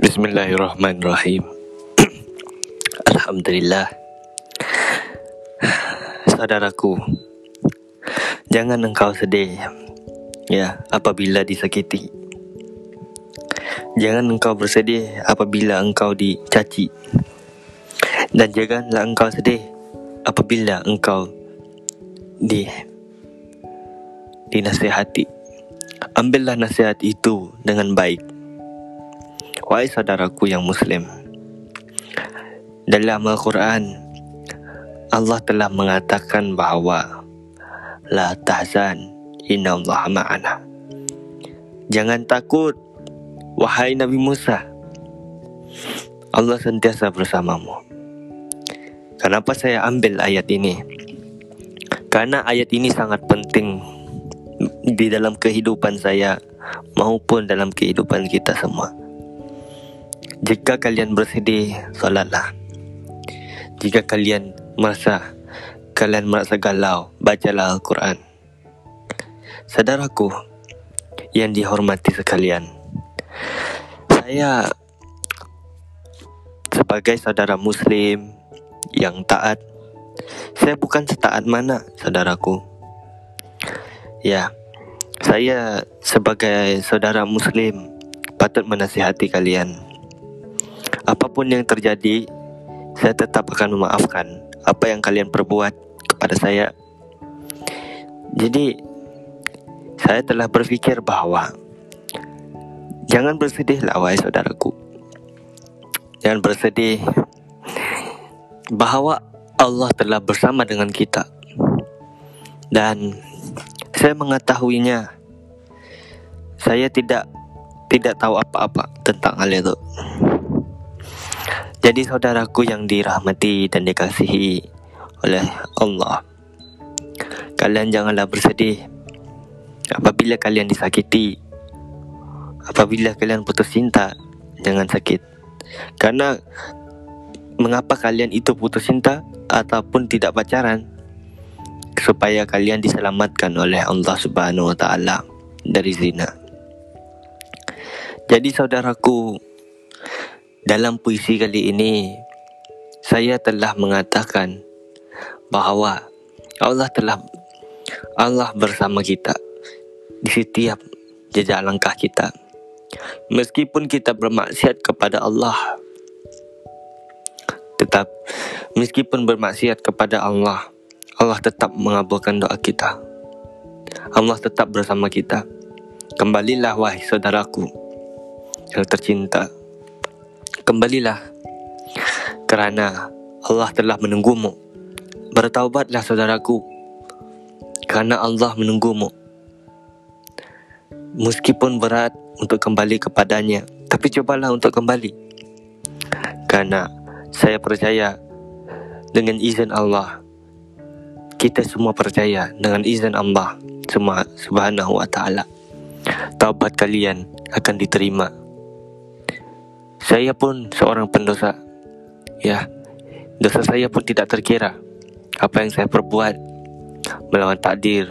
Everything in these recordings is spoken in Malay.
Bismillahirrahmanirrahim. Alhamdulillah. Saudaraku, jangan engkau sedih ya apabila disakiti. Jangan engkau bersedih apabila engkau dicaci. Dan janganlah engkau sedih apabila engkau di dinasihati. Ambillah nasihat itu dengan baik. Wahai saudaraku yang Muslim, dalam Al-Quran, Allah telah mengatakan bahawa La tahzan, inna Allah ma'ana. Jangan takut, wahai Nabi Musa. Allah sentiasa bersamamu. Kenapa saya ambil ayat ini? Karena ayat ini sangat penting di dalam kehidupan saya maupun dalam kehidupan kita semua. Jika kalian bersedih, solatlah. Jika kalian merasa kalian merasa galau, bacalah Al-Quran. Saudaraku yang dihormati sekalian, saya sebagai saudara Muslim yang taat, saya bukan setaat mana, saudaraku. Ya, saya sebagai saudara Muslim patut menasihati kalian apa pun yang terjadi, saya tetap akan memaafkan apa yang kalian perbuat kepada saya. Jadi, saya telah berfikir bahawa jangan bersedihlah wahai saudaraku. Jangan bersedih bahawa Allah telah bersama dengan kita. Dan saya mengetahuinya. Saya tidak tidak tahu apa-apa tentang hal itu. Jadi saudaraku yang dirahmati dan dikasihi oleh Allah Kalian janganlah bersedih Apabila kalian disakiti Apabila kalian putus cinta Jangan sakit. Karena Mengapa kalian itu putus cinta Ataupun tidak pacaran? Supaya kalian diselamatkan oleh Allah subhanahu wa ta'ala Dari zina. Jadi saudaraku dalam puisi kali ini, saya telah mengatakan bahawa Allah telah Allah bersama kita di setiap jejak langkah kita. Meskipun kita bermaksiat kepada Allah, tetap meskipun bermaksiat kepada Allah, Allah tetap mengabulkan doa kita. Allah tetap bersama kita. Kembalilah wahai saudaraku yang tercinta kembalilah kerana Allah telah menunggumu. Bertaubatlah saudaraku kerana Allah menunggumu. Meskipun berat untuk kembali kepadanya, tapi cobalah untuk kembali. Karena saya percaya dengan izin Allah, kita semua percaya dengan izin Allah semua subhanahu wa ta'ala. Taubat kalian akan diterima saya pun seorang pendosa. Ya, dosa saya pun tidak terkira. Apa yang saya perbuat melawan takdir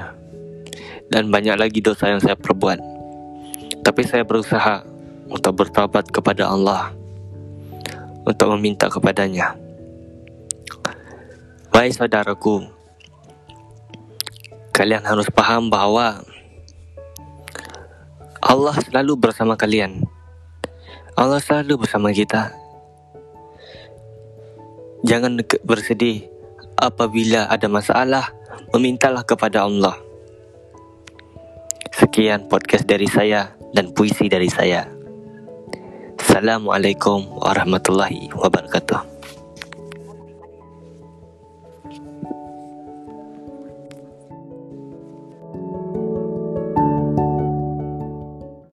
dan banyak lagi dosa yang saya perbuat. Tapi saya berusaha untuk bertobat kepada Allah untuk meminta kepadanya. Baik saudaraku, kalian harus paham bahawa Allah selalu bersama kalian. Allah selalu bersama kita. Jangan bersedih apabila ada masalah, memintalah kepada Allah. Sekian podcast dari saya dan puisi dari saya. Assalamualaikum warahmatullahi wabarakatuh.